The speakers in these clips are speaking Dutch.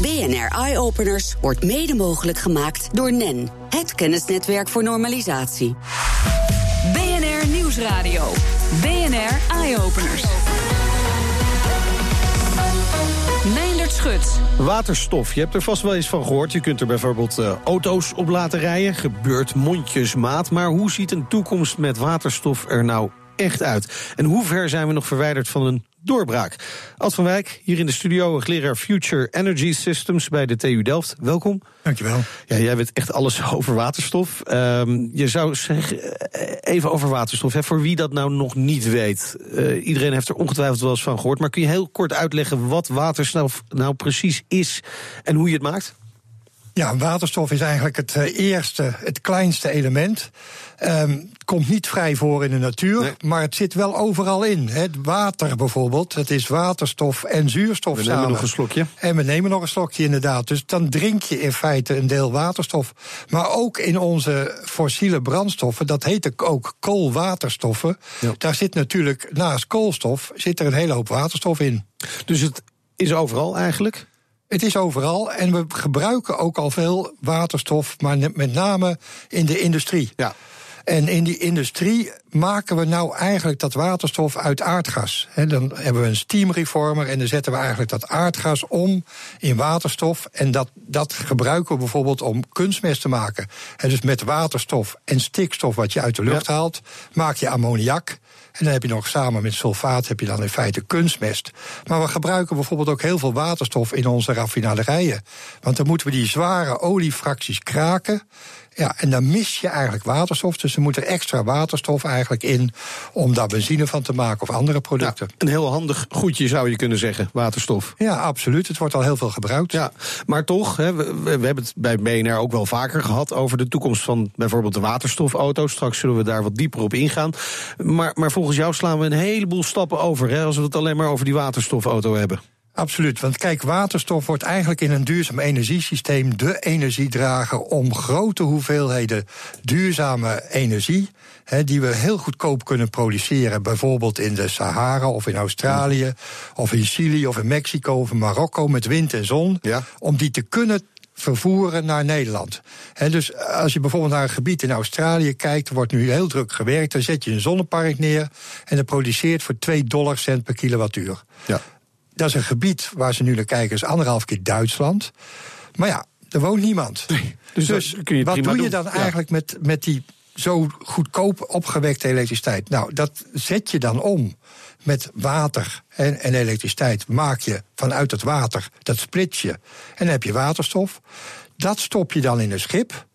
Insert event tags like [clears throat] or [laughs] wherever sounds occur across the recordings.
BNR Eye Openers wordt mede mogelijk gemaakt door NEN, het kennisnetwerk voor normalisatie. BNR Nieuwsradio. BNR Eye Openers. Meindert Schut. Waterstof, je hebt er vast wel eens van gehoord. Je kunt er bijvoorbeeld uh, auto's op laten rijden. Gebeurt mondjesmaat. Maar hoe ziet een toekomst met waterstof er nou echt uit? En hoe ver zijn we nog verwijderd van een doorbraak. Ad van Wijk, hier in de studio, hoogleraar Future Energy Systems bij de TU Delft. Welkom. Dankjewel. Ja, jij weet echt alles [laughs] over waterstof. Um, je zou zeggen, eh, even over waterstof. Hè, voor wie dat nou nog niet weet. Uh, iedereen heeft er ongetwijfeld wel eens van gehoord. Maar kun je heel kort uitleggen wat waterstof nou precies is en hoe je het maakt? Ja, waterstof is eigenlijk het uh, eerste, het kleinste element. Um, komt niet vrij voor in de natuur, nee. maar het zit wel overal in. Het water bijvoorbeeld, het is waterstof en zuurstof we samen. We nemen nog een slokje. En we nemen nog een slokje inderdaad. Dus dan drink je in feite een deel waterstof. Maar ook in onze fossiele brandstoffen, dat heet ook koolwaterstoffen. Ja. Daar zit natuurlijk naast koolstof zit er een hele hoop waterstof in. Dus het is overal eigenlijk? Het is overal en we gebruiken ook al veel waterstof, maar met name in de industrie. Ja. En in die industrie maken we nou eigenlijk dat waterstof uit aardgas. Dan hebben we een steamreformer en dan zetten we eigenlijk dat aardgas om in waterstof. En dat, dat gebruiken we bijvoorbeeld om kunstmest te maken. He, dus met waterstof en stikstof wat je uit de lucht ja. haalt, maak je ammoniak. En dan heb je nog samen met sulfaat heb je dan in feite kunstmest. Maar we gebruiken bijvoorbeeld ook heel veel waterstof in onze raffinaderijen. Want dan moeten we die zware oliefracties kraken. Ja, en dan mis je eigenlijk waterstof. Dus er moet er extra waterstof eigenlijk in om daar benzine van te maken of andere producten. Ja, een heel handig goedje zou je kunnen zeggen, waterstof. Ja, absoluut. Het wordt al heel veel gebruikt. Ja, maar toch, hè, we, we hebben het bij BNR ook wel vaker gehad over de toekomst van bijvoorbeeld de waterstofauto. Straks zullen we daar wat dieper op ingaan. Maar, maar volgens jou slaan we een heleboel stappen over hè, als we het alleen maar over die waterstofauto hebben. Absoluut, want kijk, waterstof wordt eigenlijk in een duurzaam energiesysteem de energiedrager om grote hoeveelheden duurzame energie, he, die we heel goedkoop kunnen produceren, bijvoorbeeld in de Sahara of in Australië, of in Chili of in Mexico of in Marokko met wind en zon, ja. om die te kunnen vervoeren naar Nederland. He, dus als je bijvoorbeeld naar een gebied in Australië kijkt, er wordt nu heel druk gewerkt, dan zet je een zonnepark neer en dat produceert voor 2 dollar cent per kilowattuur. Ja. Dat is een gebied waar ze nu naar kijken, is anderhalf keer Duitsland. Maar ja, er woont niemand. Nee, dus, dus je wat doe doen. je dan ja. eigenlijk met, met die zo goedkoop opgewekte elektriciteit? Nou, dat zet je dan om met water en, en elektriciteit. Maak je vanuit het water, dat splits je. En dan heb je waterstof. Dat stop je dan in een schip.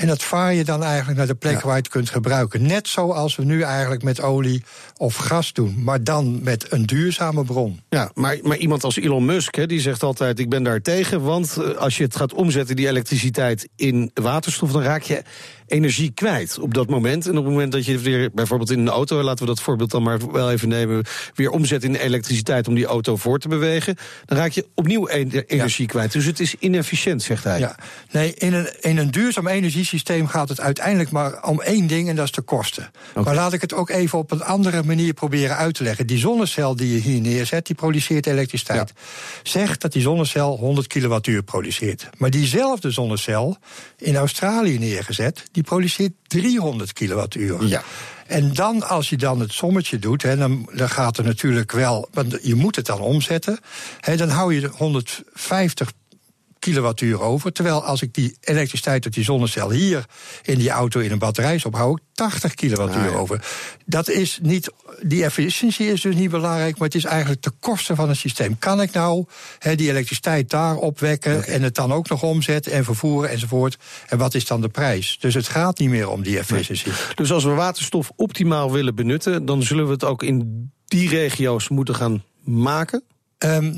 En dat vaar je dan eigenlijk naar de plek Ja. waar je het kunt gebruiken. Net zoals we nu eigenlijk met olie of gas doen. Maar dan met een duurzame bron. Ja, maar, maar iemand als Elon Musk, hè, die zegt altijd: Ik ben daar tegen. Want eh, als je het gaat omzetten, die elektriciteit in waterstof, dan raak je energie kwijt op dat moment. En op het moment dat je weer bijvoorbeeld in een auto, laten we dat voorbeeld dan maar wel even nemen, weer omzet in elektriciteit om die auto voor te bewegen, dan raak je opnieuw en- energie kwijt. Dus het is inefficiënt, zegt hij. Ja, nee, in een, in een duurzaam energiesysteem gaat het uiteindelijk maar om één ding en dat is de kosten. Maar laat ik het ook even op een andere manier proberen uit te leggen. Die zonnecel die je hier neerzet, die produceert elektriciteit. Zeg dat die zonnecel 100 kilowattuur produceert. Maar diezelfde zonnecel in Australië neergezet, die produceert 300 kilowattuur. Ja. En dan, als je dan het sommetje doet, hè, dan, dan gaat er natuurlijk wel. Want je moet het dan omzetten. Hè, dan hou je 150 kilowattuur over. Terwijl als ik die elektriciteit uit die zonnecel hier in die auto in een batterij stop, hou ik 80 kilowattuur Ah, ja. over. Dat is niet, die efficiëntie is dus niet belangrijk, maar het is eigenlijk de kosten van het systeem. Kan ik nou die elektriciteit daar opwekken en het dan ook nog omzetten en vervoeren enzovoort? En wat is dan de prijs? Dus het gaat niet meer om die efficiëntie. Dus als we waterstof optimaal willen benutten, dan zullen we het ook in die regio's moeten gaan maken. Ehm,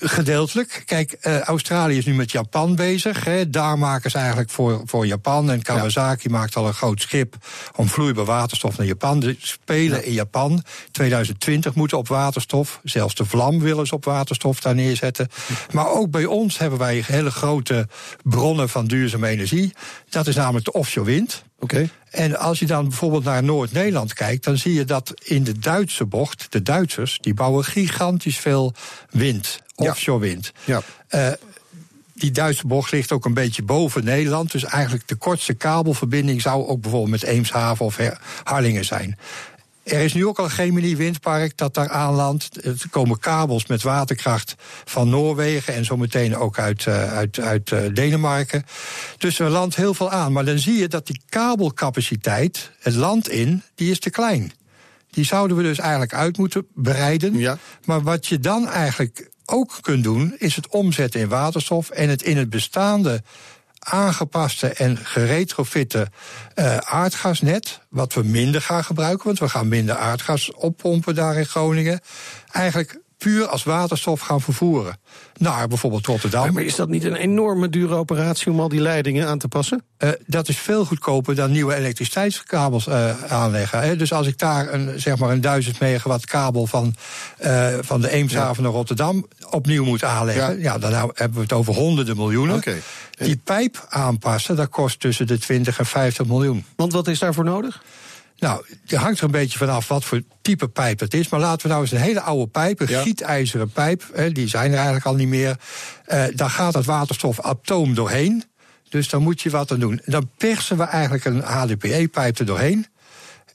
gedeeltelijk. Kijk, eh, Australië is nu met Japan bezig. Hè. Daar maken ze eigenlijk voor, voor Japan. En Kawasaki maakt al een groot schip om vloeibaar waterstof naar Japan. De spelen in Japan 2020 moeten op waterstof. Zelfs de vlam willen ze op waterstof daar neerzetten. Maar ook bij ons hebben wij hele grote bronnen van duurzame energie. Dat is namelijk de offshore wind. En als je dan bijvoorbeeld naar Noord-Nederland kijkt, dan zie je dat in de Duitse bocht, de Duitsers, die bouwen gigantisch veel wind, offshore wind. Ja. Eh, die Duitse bocht ligt ook een beetje boven Nederland. Dus eigenlijk de kortste kabelverbinding zou ook bijvoorbeeld met Eemshaven of Harlingen zijn. Er is nu ook al een Gemini windpark dat daar aanlandt. Er komen kabels met waterkracht van Noorwegen en zometeen ook uit, uh, uit, uit uh, Denemarken. Dus er landt heel veel aan. Maar dan zie je dat die kabelcapaciteit, het land in, die is te klein. Die zouden we dus eigenlijk uit moeten breiden. Ja. Maar wat je dan eigenlijk ook kunt doen, is het omzetten in waterstof en het in het bestaande aangepaste en geretrofitte uh, aardgasnet, wat we minder gaan gebruiken, want we gaan minder aardgas oppompen daar in Groningen. Eigenlijk puur als waterstof gaan vervoeren. Naar bijvoorbeeld Rotterdam. Maar is dat niet een enorme dure operatie om al die leidingen aan te passen? Uh, dat is veel goedkoper dan nieuwe elektriciteitskabels uh, aanleggen. Hè. Dus als ik daar een, zeg maar een 1000 megawatt kabel van, uh, van de Eemshaven ja. naar Rotterdam opnieuw moet aanleggen, ja. ja. dan hebben we het over honderden miljoenen. Okay. Die pijp aanpassen, dat kost tussen de 20 en 50 miljoen. Want wat is daarvoor nodig? Nou, het hangt er een beetje vanaf wat voor type pijp het is. Maar laten we nou eens een hele oude pijp, een ja. gietijzeren pijp, hè, die zijn er eigenlijk al niet meer. Uh, daar gaat het waterstofatoom doorheen. Dus daar moet je wat aan doen. Dan persen we eigenlijk een HDPE-pijp er doorheen.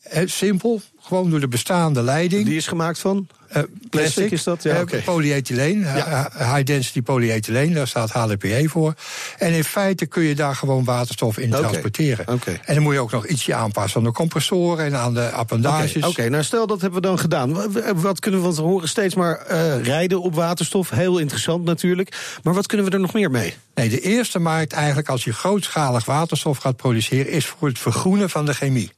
Eh, simpel, gewoon door de bestaande leiding. Die is gemaakt van? Uh, plastic, is dat? Ja, uh, okay. Polyethyleen, ja. high density polyethyleen, daar staat HDPE voor. En in feite kun je daar gewoon waterstof in okay. transporteren. Okay. En dan moet je ook nog ietsje aanpassen aan de compressoren en aan de appendages. Oké, nou stel dat hebben we dan gedaan. Wat kunnen we, want we horen steeds maar uh, rijden op waterstof. Heel interessant natuurlijk. Maar wat kunnen we er nog meer mee? Nee, de eerste markt eigenlijk als je grootschalig waterstof gaat produceren... is voor het vergroenen van de chemie.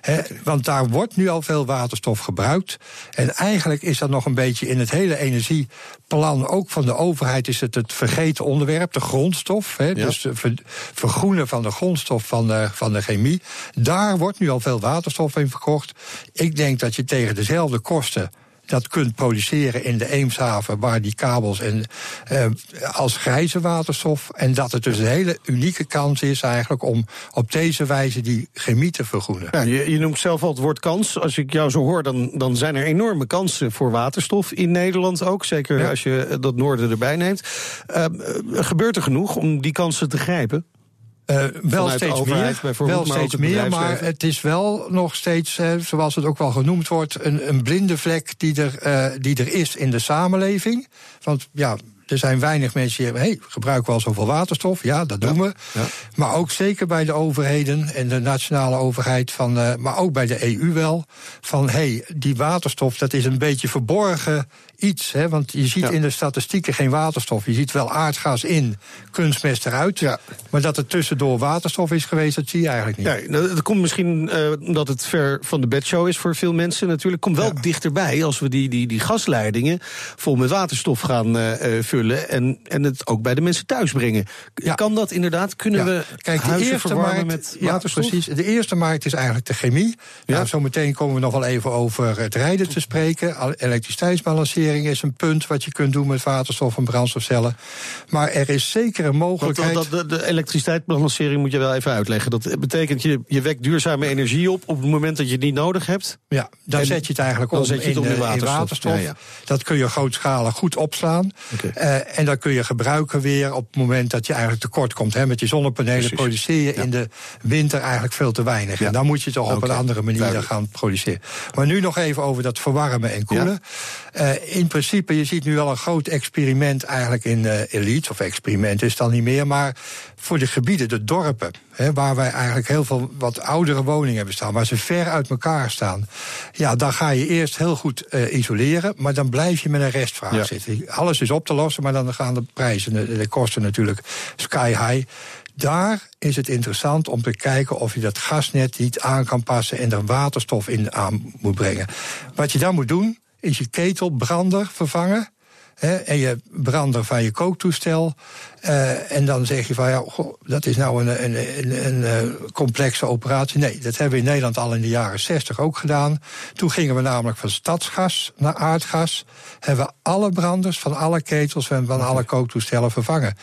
He. Want daar wordt nu al veel waterstof gebruikt. En eigenlijk is dat nog een beetje in het hele energieplan, ook van de overheid, is het het vergeten onderwerp, de grondstof. He, ja. Dus het ver, vergroenen van de grondstof van de, van de chemie. Daar wordt nu al veel waterstof in verkocht. Ik denk dat je tegen dezelfde kosten dat kunt produceren in de Eemshaven, waar die kabels en uh, als grijze waterstof. En dat het dus een hele unieke kans is eigenlijk om op deze wijze die chemie te vergroenen. Ja, je, je, noemt zelf al het woord kans. Als ik jou zo hoor, dan, dan zijn er enorme kansen voor waterstof in Nederland ook. Zeker ja. als je dat noorden erbij neemt. Uh, gebeurt er genoeg om die kansen te grijpen? Uh, wel steeds meer, wel maar steeds meer, maar het is wel nog steeds, uh, zoals het ook wel genoemd wordt, een, een blinde vlek die er, uh, die er is in de samenleving. Want ja, er zijn weinig mensen die hey, gebruiken we al zoveel waterstof? Ja, dat doen ja, we. Ja. Maar ook zeker bij de overheden en de nationale overheid, van, uh, maar ook bij de EU wel, van hey, die waterstof, dat is een beetje verborgen iets. Hè, want je ziet Ja. in de statistieken geen waterstof. Je ziet wel aardgas in, kunstmest eruit. Ja. Maar dat er tussendoor waterstof is geweest, dat zie je eigenlijk niet. Nee, nou, dat komt misschien uh, omdat het ver van de bedshow is voor veel mensen natuurlijk. Komt wel Ja. dichterbij als we die, die, die gasleidingen vol met waterstof gaan uh, uh, vullen. En, en het ook bij de mensen thuis brengen. Ja. Kan dat inderdaad? Kunnen Ja. we Kijk, de eerste markt, met ja, precies. De eerste markt is eigenlijk de chemie. Ja. Nou, zometeen komen we nog wel even over het rijden te spreken. Al- Elektriciteitsbalancering is een punt wat je kunt doen met waterstof en brandstofcellen. Maar er is zeker een mogelijkheid. dat, de, de elektriciteitsbalancering moet je wel even uitleggen. Dat betekent je, je wekt duurzame energie op op het moment dat je het niet nodig hebt. Ja, dan En zet je het eigenlijk dan om, zet je het in, om in eh, waterstof. waterstof. Ja, ja. Dat kun je grootschalig goed opslaan. Oké. Eh, en dat kun je gebruiken weer op het moment dat je eigenlijk tekort komt. Hè. Met je zonnepanelen Precies. produceer je Ja. in de winter eigenlijk veel te weinig. Ja. En dan moet je toch op een andere manier duidelijk. gaan produceren. Maar nu nog even over dat verwarmen en koelen. Eh, in principe, je ziet nu al een groot experiment eigenlijk in eh Elite. Of experiment is het dan niet meer. Maar voor de gebieden, de dorpen. Hè, waar wij eigenlijk heel veel wat oudere woningen hebben staan. Waar ze ver uit elkaar staan. Ja, dan ga je eerst heel goed isoleren. Maar dan blijf je met een restvraag zitten. Alles is op te lossen, maar dan gaan de prijzen, de, de kosten natuurlijk sky high. Daar is het interessant om te kijken of je dat gasnet niet aan kan passen en er waterstof in aan moet brengen. Wat je dan moet doen, is je ketelbrander vervangen. Hè, en je brander van je kooktoestel. eh, en dan zeg je van ja, goh, dat is nou een, een, een, een, eh, complexe operatie. Nee, dat hebben we in Nederland al in de jaren 60 ook gedaan. Toen gingen we namelijk van stadsgas naar aardgas. Hebben we alle branders van alle ketels en van alle kooktoestellen vervangen.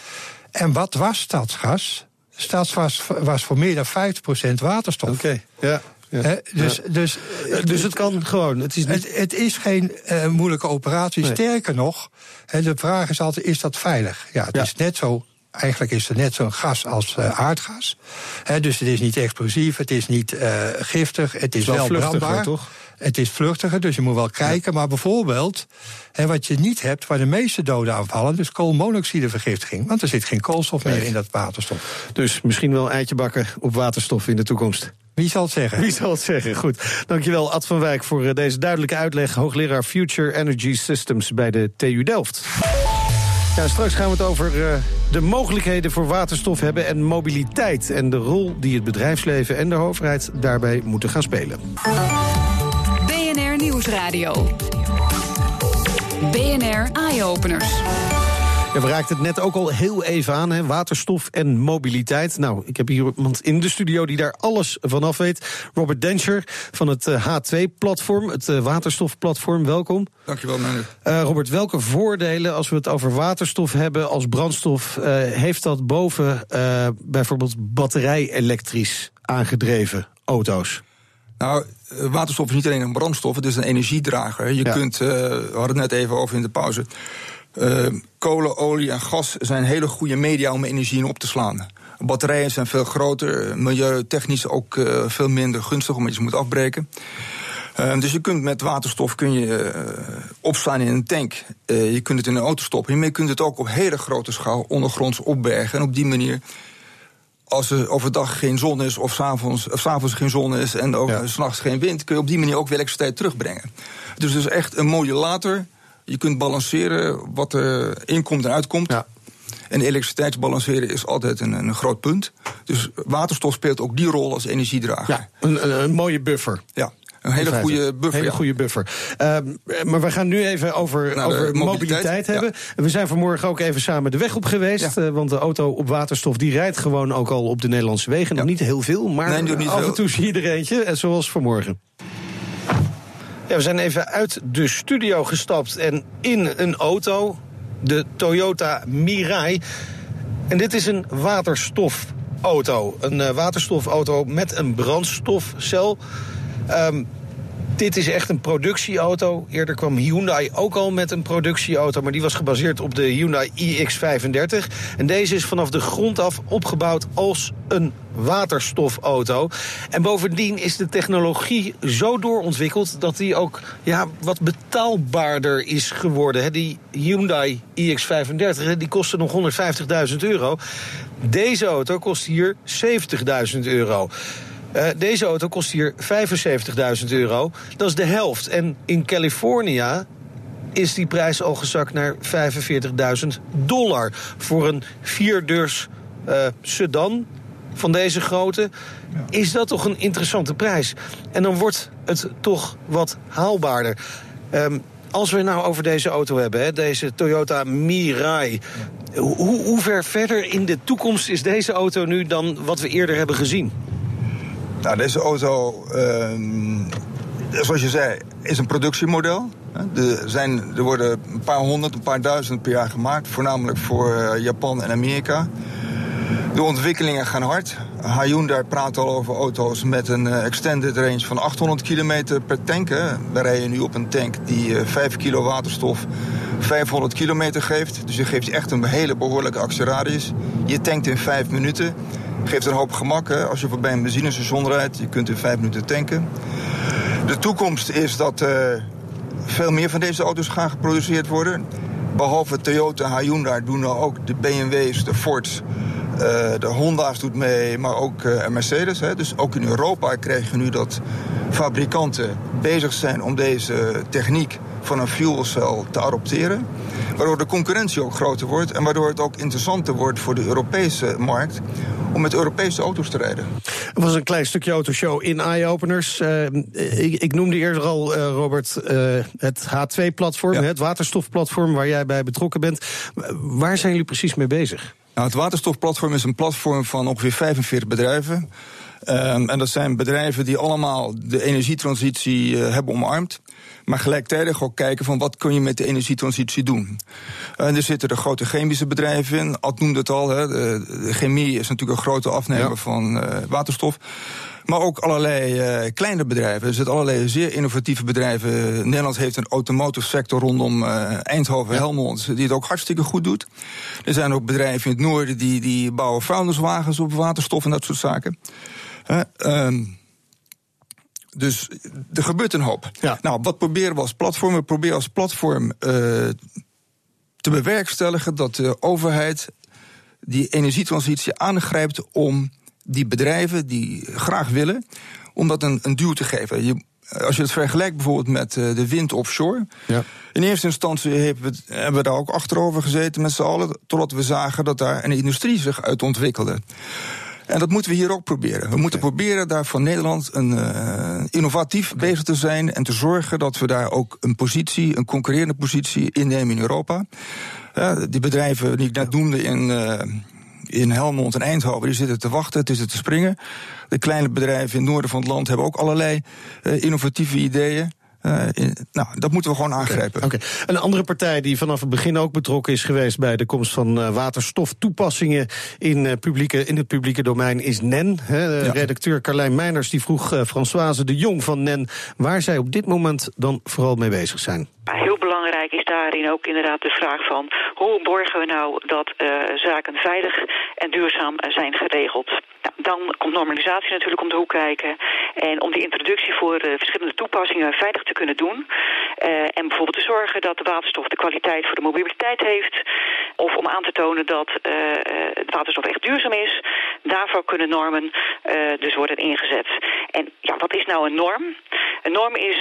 En wat was stadsgas? Stadsgas was voor meer dan 50% waterstof. Oké, ja. Dus, dus, Eh, dus het kan gewoon. Het is niet. het, het is geen eh, moeilijke operatie. Nee. Sterker nog, de vraag is altijd: is dat veilig? Ja, het is net zo eigenlijk is het net zo'n gas als uh, aardgas. dus het is niet explosief, het is niet uh, giftig, het is wel, wel brandbaar. toch? Het is vluchtiger, dus je moet wel kijken. Maar bijvoorbeeld, wat je niet hebt, waar de meeste doden aanvallen, dus koolmonoxidevergiftiging. Want er zit geen koolstof meer in dat waterstof. Dus misschien wel eitje bakken op waterstof in de toekomst. Wie zal het zeggen? Wie zal het zeggen? Goed. Dankjewel, Ad van Wijk, voor deze duidelijke uitleg. Hoogleraar Future Energy Systems bij de TU Delft. Ja, straks gaan we het over uh, de mogelijkheden voor waterstof hebben en mobiliteit. En de rol die het bedrijfsleven en de overheid daarbij moeten gaan spelen. BNR Nieuwsradio. BNR Eye Openers. Ja, we raakten het net ook al heel even aan, hè, waterstof en mobiliteit. Nou, ik heb hier iemand in de studio die daar alles vanaf weet. Robert Denscher van het H2-platform, het uh, waterstofplatform. Welkom. Dankjewel, meneer. Uh, Robert, welke voordelen, als we het over waterstof hebben als brandstof... Uh, heeft dat boven bijvoorbeeld batterij-elektrisch aangedreven auto's? Nou, waterstof is niet alleen een brandstof, het is een energiedrager. Je ja. kunt, we hadden het net even over in de pauze... Uh, kolen, olie en gas zijn hele goede media om energie in op te slaan. Batterijen zijn veel groter, milieutechnisch ook uh, veel minder gunstig omdat je ze moet afbreken. Uh, dus je kunt met waterstof kun je opslaan in een tank. je kunt het in een auto stoppen. Je kunt het ook op hele grote schaal ondergronds opbergen. En op die manier als er overdag geen zon is of s'avonds, of s'avonds geen zon is en ook ja. s'nachts geen wind, kun je op die manier ook weer elektriciteit terugbrengen. Dus het is echt een modulator je kunt balanceren wat er inkomt en uitkomt. Ja. En elektriciteitsbalanceren is altijd een, een, groot punt. Dus waterstof speelt ook die rol als energiedrager. Ja, een, een, mooie buffer. Ja. Een hele goede buffer. Hele goede buffer. Uh, maar we gaan nu even over, nou, over mobiliteit, hebben. Ja. We zijn vanmorgen ook even samen de weg op geweest. Ja. Uh, want de auto op waterstof die rijdt gewoon ook al op de Nederlandse wegen. Nog niet heel veel, maar nee, af en toe zie je er eentje. Zoals vanmorgen. We zijn even uit de studio gestapt en in een auto. De Toyota Mirai. En dit is een waterstofauto. Een uh, waterstofauto met een brandstofcel. Um, dit is echt een productieauto. Eerder kwam Hyundai ook al met een productieauto, maar die was gebaseerd op de Hyundai iX35. En deze is vanaf de grond af opgebouwd als een waterstofauto. En bovendien is de technologie zo doorontwikkeld dat die ook ja, wat betaalbaarder is geworden. Die Hyundai iX35 die kostte nog 150.000 euro. Deze auto kost hier 70.000 euro. Uh, deze auto kost hier 75.000 euro. Dat is de helft. En in Californië is die prijs al gezakt naar 45.000 dollar. Voor een vierdeurs uh, sedan van deze grootte is dat toch een interessante prijs. En dan wordt het toch wat haalbaarder. Um, als we nou over deze auto hebben, hè, deze Toyota Mirai. Hoe, hoe ver verder in de toekomst is deze auto nu dan wat we eerder hebben gezien? Nou, deze auto, uh, zoals je zei, is een productiemodel. Er, zijn, er worden een paar honderd, een paar duizend per jaar gemaakt. Voornamelijk voor uh, Japan en Amerika. De ontwikkelingen gaan hard. Hyundai praat al over auto's met een uh, extended range van 800 kilometer per tank. Hè. We rijden nu op een tank die uh, 5 kilo waterstof 500 kilometer geeft. Dus je geeft echt een hele behoorlijke actieradius. Je tankt in 5 minuten geeft een hoop gemak. Hè? Als je voorbij een benzinestation rijdt, je kunt in vijf minuten tanken. De toekomst is dat uh, veel meer van deze auto's gaan geproduceerd worden. Behalve Toyota, Hyundai doen nou ook de BMW's, de Fords, uh, de Honda's doet mee, maar ook uh, Mercedes. Hè. Dus ook in Europa krijg je nu dat fabrikanten bezig zijn om deze techniek van een fuelcel te adopteren. Waardoor de concurrentie ook groter wordt en waardoor het ook interessanter wordt voor de Europese markt om met Europese auto's te rijden. Er was een klein stukje autoshow in Eye-Openers. Uh, ik, ik, noemde eerder al, uh, Robert, uh, het H2-platform, ja. het waterstofplatform waar jij bij betrokken bent. Waar zijn jullie precies mee bezig? Nou, het waterstofplatform is een platform van ongeveer 45 bedrijven. Um, en dat zijn bedrijven die allemaal de energietransitie uh, hebben omarmd. Maar gelijktijdig ook kijken van wat kun je met de energietransitie doen. En er zitten de grote chemische bedrijven in. Ad noemde het al, hè, de, de chemie is natuurlijk een grote afnemer ja. van uh, waterstof. Maar ook allerlei uh, kleine bedrijven. Er zitten allerlei zeer innovatieve bedrijven. Nederland heeft een automotive sector rondom uh, Eindhoven. Helmond, die het ook hartstikke goed doet. Er zijn ook bedrijven in het noorden die, die bouwen vuilniswagens op waterstof en dat soort zaken. Uh, dus er gebeurt een hoop. Ja. Nou, wat proberen we als platform? We proberen als platform te bewerkstelligen dat de overheid die energietransitie aangrijpt om die bedrijven die graag willen, om dat een, een duw te geven. Je, als je het vergelijkt bijvoorbeeld met uh, de wind offshore. Ja. In eerste instantie hebben we, hebben we daar ook achterover gezeten met z'n allen, totdat we zagen dat daar een industrie zich uit ontwikkelde. En dat moeten we hier ook proberen. We moeten proberen daar van Nederland een, uh, innovatief bezig te zijn en te zorgen dat we daar ook een positie, een concurrerende positie innemen in Europa. Die bedrijven die ik net noemde in, uh, in Helmond en Eindhoven, die zitten te wachten, het is te springen. De kleine bedrijven in het noorden van het land hebben ook allerlei innovatieve ideeën. Uh, nou, dat moeten we gewoon aangrijpen. Oké. Een andere partij die vanaf het begin ook betrokken is geweest bij de komst van uh, waterstoftoepassingen in, uh, publieke, in het publieke domein is NEN. Hè. Ja. Redacteur Carlijn Meiners die vroeg Françoise de Jong van NEN waar zij op dit moment dan vooral mee bezig zijn. Heel belangrijk is daarin ook inderdaad de vraag van hoe borgen we nou dat zaken veilig en duurzaam zijn geregeld. Nou, dan komt normalisatie natuurlijk om de hoek kijken. En om die introductie voor uh, verschillende toepassingen veilig te kunnen doen. En bijvoorbeeld te zorgen dat de waterstof de kwaliteit voor de mobiliteit heeft. Of om aan te tonen dat de waterstof echt duurzaam is. Daarvoor kunnen normen dus worden ingezet. En ja, wat is nou een norm? Een norm is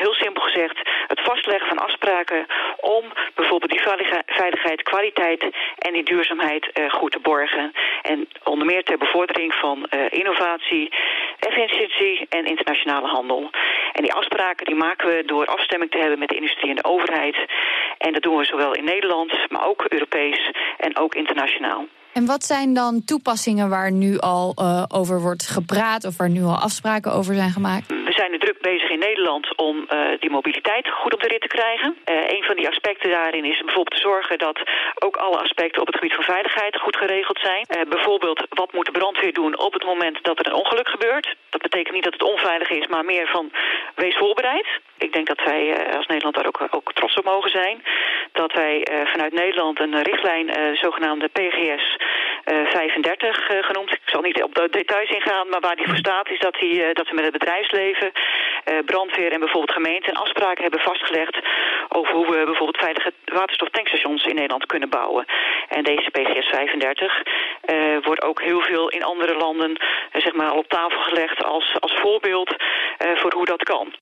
heel simpel gezegd het vastleggen van afspraken om bijvoorbeeld die veiligheid, kwaliteit en die duurzaamheid goed te borgen. En onder meer ter bevordering van innovatie, efficiëntie en internationale handel. En die afspraken die maken we door afstemming te hebben met de industrie en de overheid. En dat doen we zowel in Nederland, maar ook Europees en ook internationaal. En wat zijn dan toepassingen waar nu al uh, over wordt gepraat of waar nu al afspraken over zijn gemaakt? Zijn nu druk bezig in Nederland om uh, die mobiliteit goed op de rit te krijgen. Uh, een van die aspecten daarin is bijvoorbeeld te zorgen dat ook alle aspecten op het gebied van veiligheid goed geregeld zijn. bijvoorbeeld, wat moet de brandweer doen op het moment dat er een ongeluk gebeurt? Dat betekent niet dat het onveilig is, maar meer van wees voorbereid. Ik denk dat wij als Nederland daar ook, ook trots op mogen zijn. Dat wij vanuit Nederland een richtlijn, zogenaamde PGS, uh, 35 uh, genoemd. Ik zal niet op de details ingaan, maar waar die voor staat is dat, die, dat we met het bedrijfsleven, brandweer en bijvoorbeeld gemeenten afspraken hebben vastgelegd over hoe we bijvoorbeeld veilige waterstoftankstations in Nederland kunnen bouwen. En deze PCS 35 wordt ook heel veel in andere landen zeg maar, op tafel gelegd als, als voorbeeld voor hoe dat kan.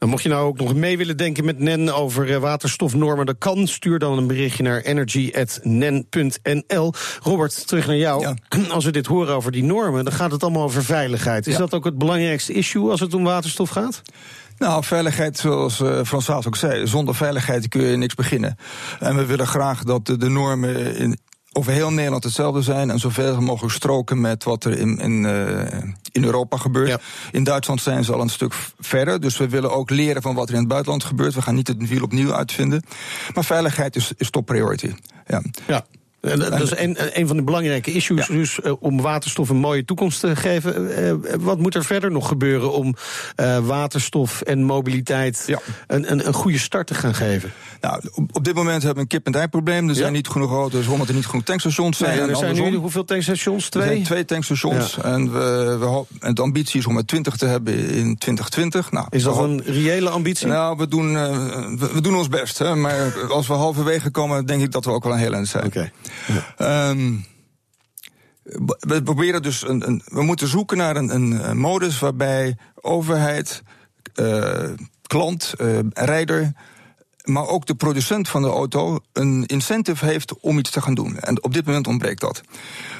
Dan mocht je nou ook nog mee willen denken met NEN over eh, waterstofnormen, dat kan. Stuur dan een berichtje naar energy.nen.nl. Robert, terug naar jou. Ja. [clears throat] Als we dit horen over die normen, dan gaat het allemaal over veiligheid. Is ja. dat ook het belangrijkste issue als het om waterstof gaat? Nou, veiligheid, zoals uh, Frans ook zei, zonder veiligheid kun je niks beginnen. En we willen graag dat de, de normen in, over heel Nederland hetzelfde zijn en zoveel mogelijk stroken met wat er in, in, uh, in Europa gebeurt. Ja. In Duitsland zijn ze al een stuk verder, dus we willen ook leren van wat er in het buitenland gebeurt. We gaan niet het wiel opnieuw uitvinden. Maar veiligheid is, is top priority. Ja. ja. Dat is een, een van de belangrijke issues, ja. dus uh, om waterstof een mooie toekomst te geven. Uh, wat moet er verder nog gebeuren om uh, waterstof en mobiliteit ja. een, een, een, goede start te gaan geven? Nou, op, op dit moment hebben we een kip-en-ei probleem. Er zijn niet genoeg auto's omdat er niet genoeg tankstations zijn. Nee, er zijn nu hoeveel tankstations? Twee? Er zijn twee tankstations. En, we, we, en de ambitie is om er 20 te hebben in 2020. Nou, is dat een reële ambitie? Nou, we doen, we, we, doen ons best. Hè, maar als we halverwege komen, denk ik dat we ook wel een heel eind zijn. Okay. Um, we proberen dus een, een, we moeten zoeken naar een, een modus waarbij overheid, uh, klant, uh, rijder maar ook de producent van de auto een incentive heeft om iets te gaan doen. En op dit moment ontbreekt dat.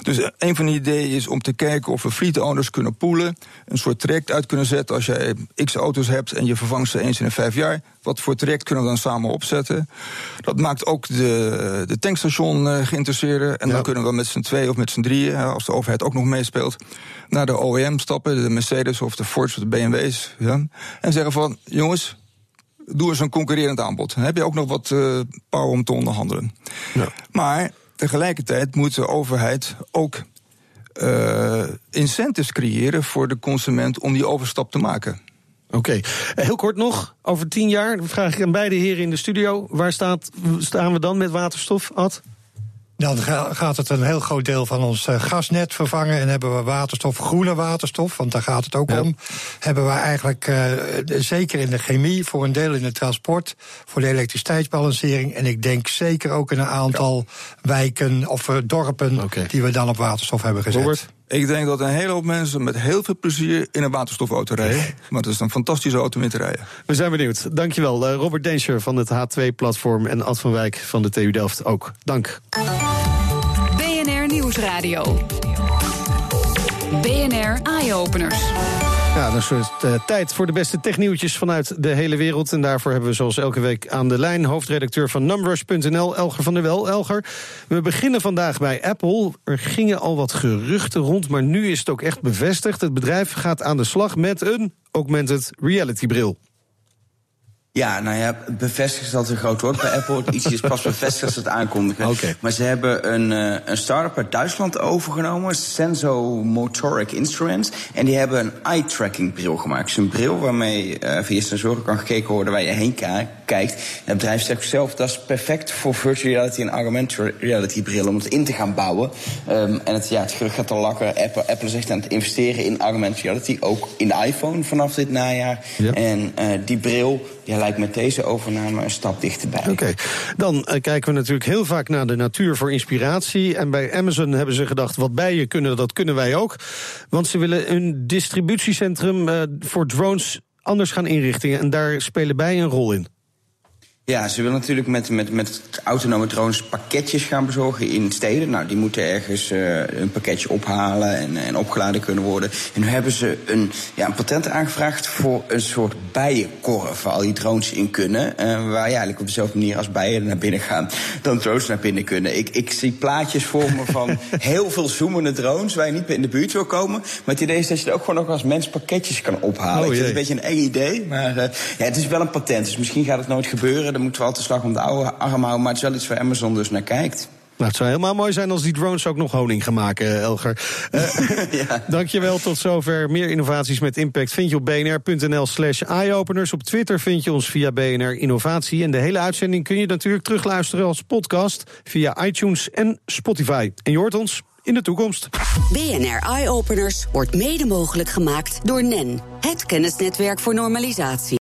Dus een van de ideeën is om te kijken of we fleet owners kunnen poelen. Een soort traject uit kunnen zetten. Als jij x auto's hebt en je vervangt ze eens in de vijf jaar. Wat voor traject kunnen we dan samen opzetten? Dat maakt ook de, de tankstation uh, geïnteresseerder. En ja. dan kunnen we met z'n twee of met z'n drieën, als de overheid ook nog meespeelt, naar de OEM stappen, de Mercedes of de Ford of de BMW's. Ja, en zeggen van, jongens, doe eens een concurrerend aanbod. Dan heb je ook nog wat uh, power om te onderhandelen. Ja. Maar tegelijkertijd moet de overheid ook uh, incentives creëren voor de consument om die overstap te maken. Oké, heel kort nog, over tien jaar vraag ik aan beide heren in de studio. Waar staat, staan we dan met waterstof, Ad? Dan gaat het een heel groot deel van ons eh, gasnet vervangen. En hebben we waterstof, groene waterstof, want daar gaat het ook om. Hebben we eigenlijk, uh, zeker in de chemie, voor een deel in het transport, voor de elektriciteitsbalancering. En ik denk zeker ook in een aantal wijken of uh, dorpen die we dan op waterstof hebben gezet. Robert? Ik denk dat een hele hoop mensen met heel veel plezier in een waterstofauto rijden. Maar het is een fantastische auto om in te rijden. We zijn benieuwd. Dankjewel. Uh, Robert Denscher van het H2-platform en Ad van Wijk van de TU Delft ook. Dank. BNR Nieuwsradio. BNR Eye Openers. Ja, is het uh, tijd voor de beste technieuwtjes vanuit de hele wereld. En daarvoor hebben we zoals elke week aan de lijn hoofdredacteur van Numrush.nl, Elger van der Wel. Elger, we beginnen vandaag bij Apple. Er gingen al wat geruchten rond, maar nu is het ook echt bevestigd. Het bedrijf gaat aan de slag met een augmented reality bril. Ja, nou ja, bevestigd is altijd een groot woord bij Apple. Iets is pas bevestigd als het aankondigen. Okay. Maar ze hebben een, uh, een start-up uit Duitsland overgenomen, Senso Motoric Instruments. En die hebben een eye-tracking bril gemaakt. Dus een bril waarmee uh, via sensoren kan gekeken worden waar je heen kijkt. En het bedrijf zegt zelf, dat is perfect voor virtual reality en augmented reality brillen om het in te gaan bouwen. Um, en het, ja, het gerucht gaat al lakker. Apple, Apple is echt aan het investeren in augmented reality, ook in de iPhone vanaf dit najaar. Ja. En uh, die bril ja, lijkt met deze overname een stap dichterbij. Oké, dan uh, kijken we natuurlijk heel vaak naar de natuur voor inspiratie. En bij Amazon hebben ze gedacht, wat bijen kunnen, dat kunnen wij ook. Want ze willen een distributiecentrum uh, voor drones anders gaan inrichten. En daar spelen bijen een rol in. Ja, ze willen natuurlijk met, met, met autonome drones pakketjes gaan bezorgen in steden. Nou, die moeten ergens uh, een pakketje ophalen en, en opgeladen kunnen worden. En nu hebben ze een, ja, een patent aangevraagd voor een soort bijenkorf waar al die drones in kunnen. Uh, waar je eigenlijk op dezelfde manier als bijen naar binnen gaan, dan drones naar binnen kunnen. Ik, ik zie plaatjes voor me van [laughs] heel veel zoemende drones waar je niet meer in de buurt wil komen. Maar het idee is dat je er ook gewoon nog als mens pakketjes kan ophalen. Oh, ik vind het een beetje een eng idee, maar uh, ja, het is wel een patent. Dus misschien gaat het nooit gebeuren dan moeten we altijd slag om de oude arm houden. Maar het is wel iets waar Amazon dus naar kijkt. Nou, het zou helemaal mooi zijn als die drones ook nog honing gaan maken, Elger. Uh, [laughs] ja. [laughs] Dankjewel, tot zover. Meer innovaties met impact vind je op bnr.nl slash eyeopeners. Op Twitter vind je ons via BNR Innovatie. En de hele uitzending kun je natuurlijk terugluisteren als podcast... via iTunes en Spotify. En je hoort ons in de toekomst. BNR Eye Openers wordt mede mogelijk gemaakt door NEN, het kennisnetwerk voor normalisatie.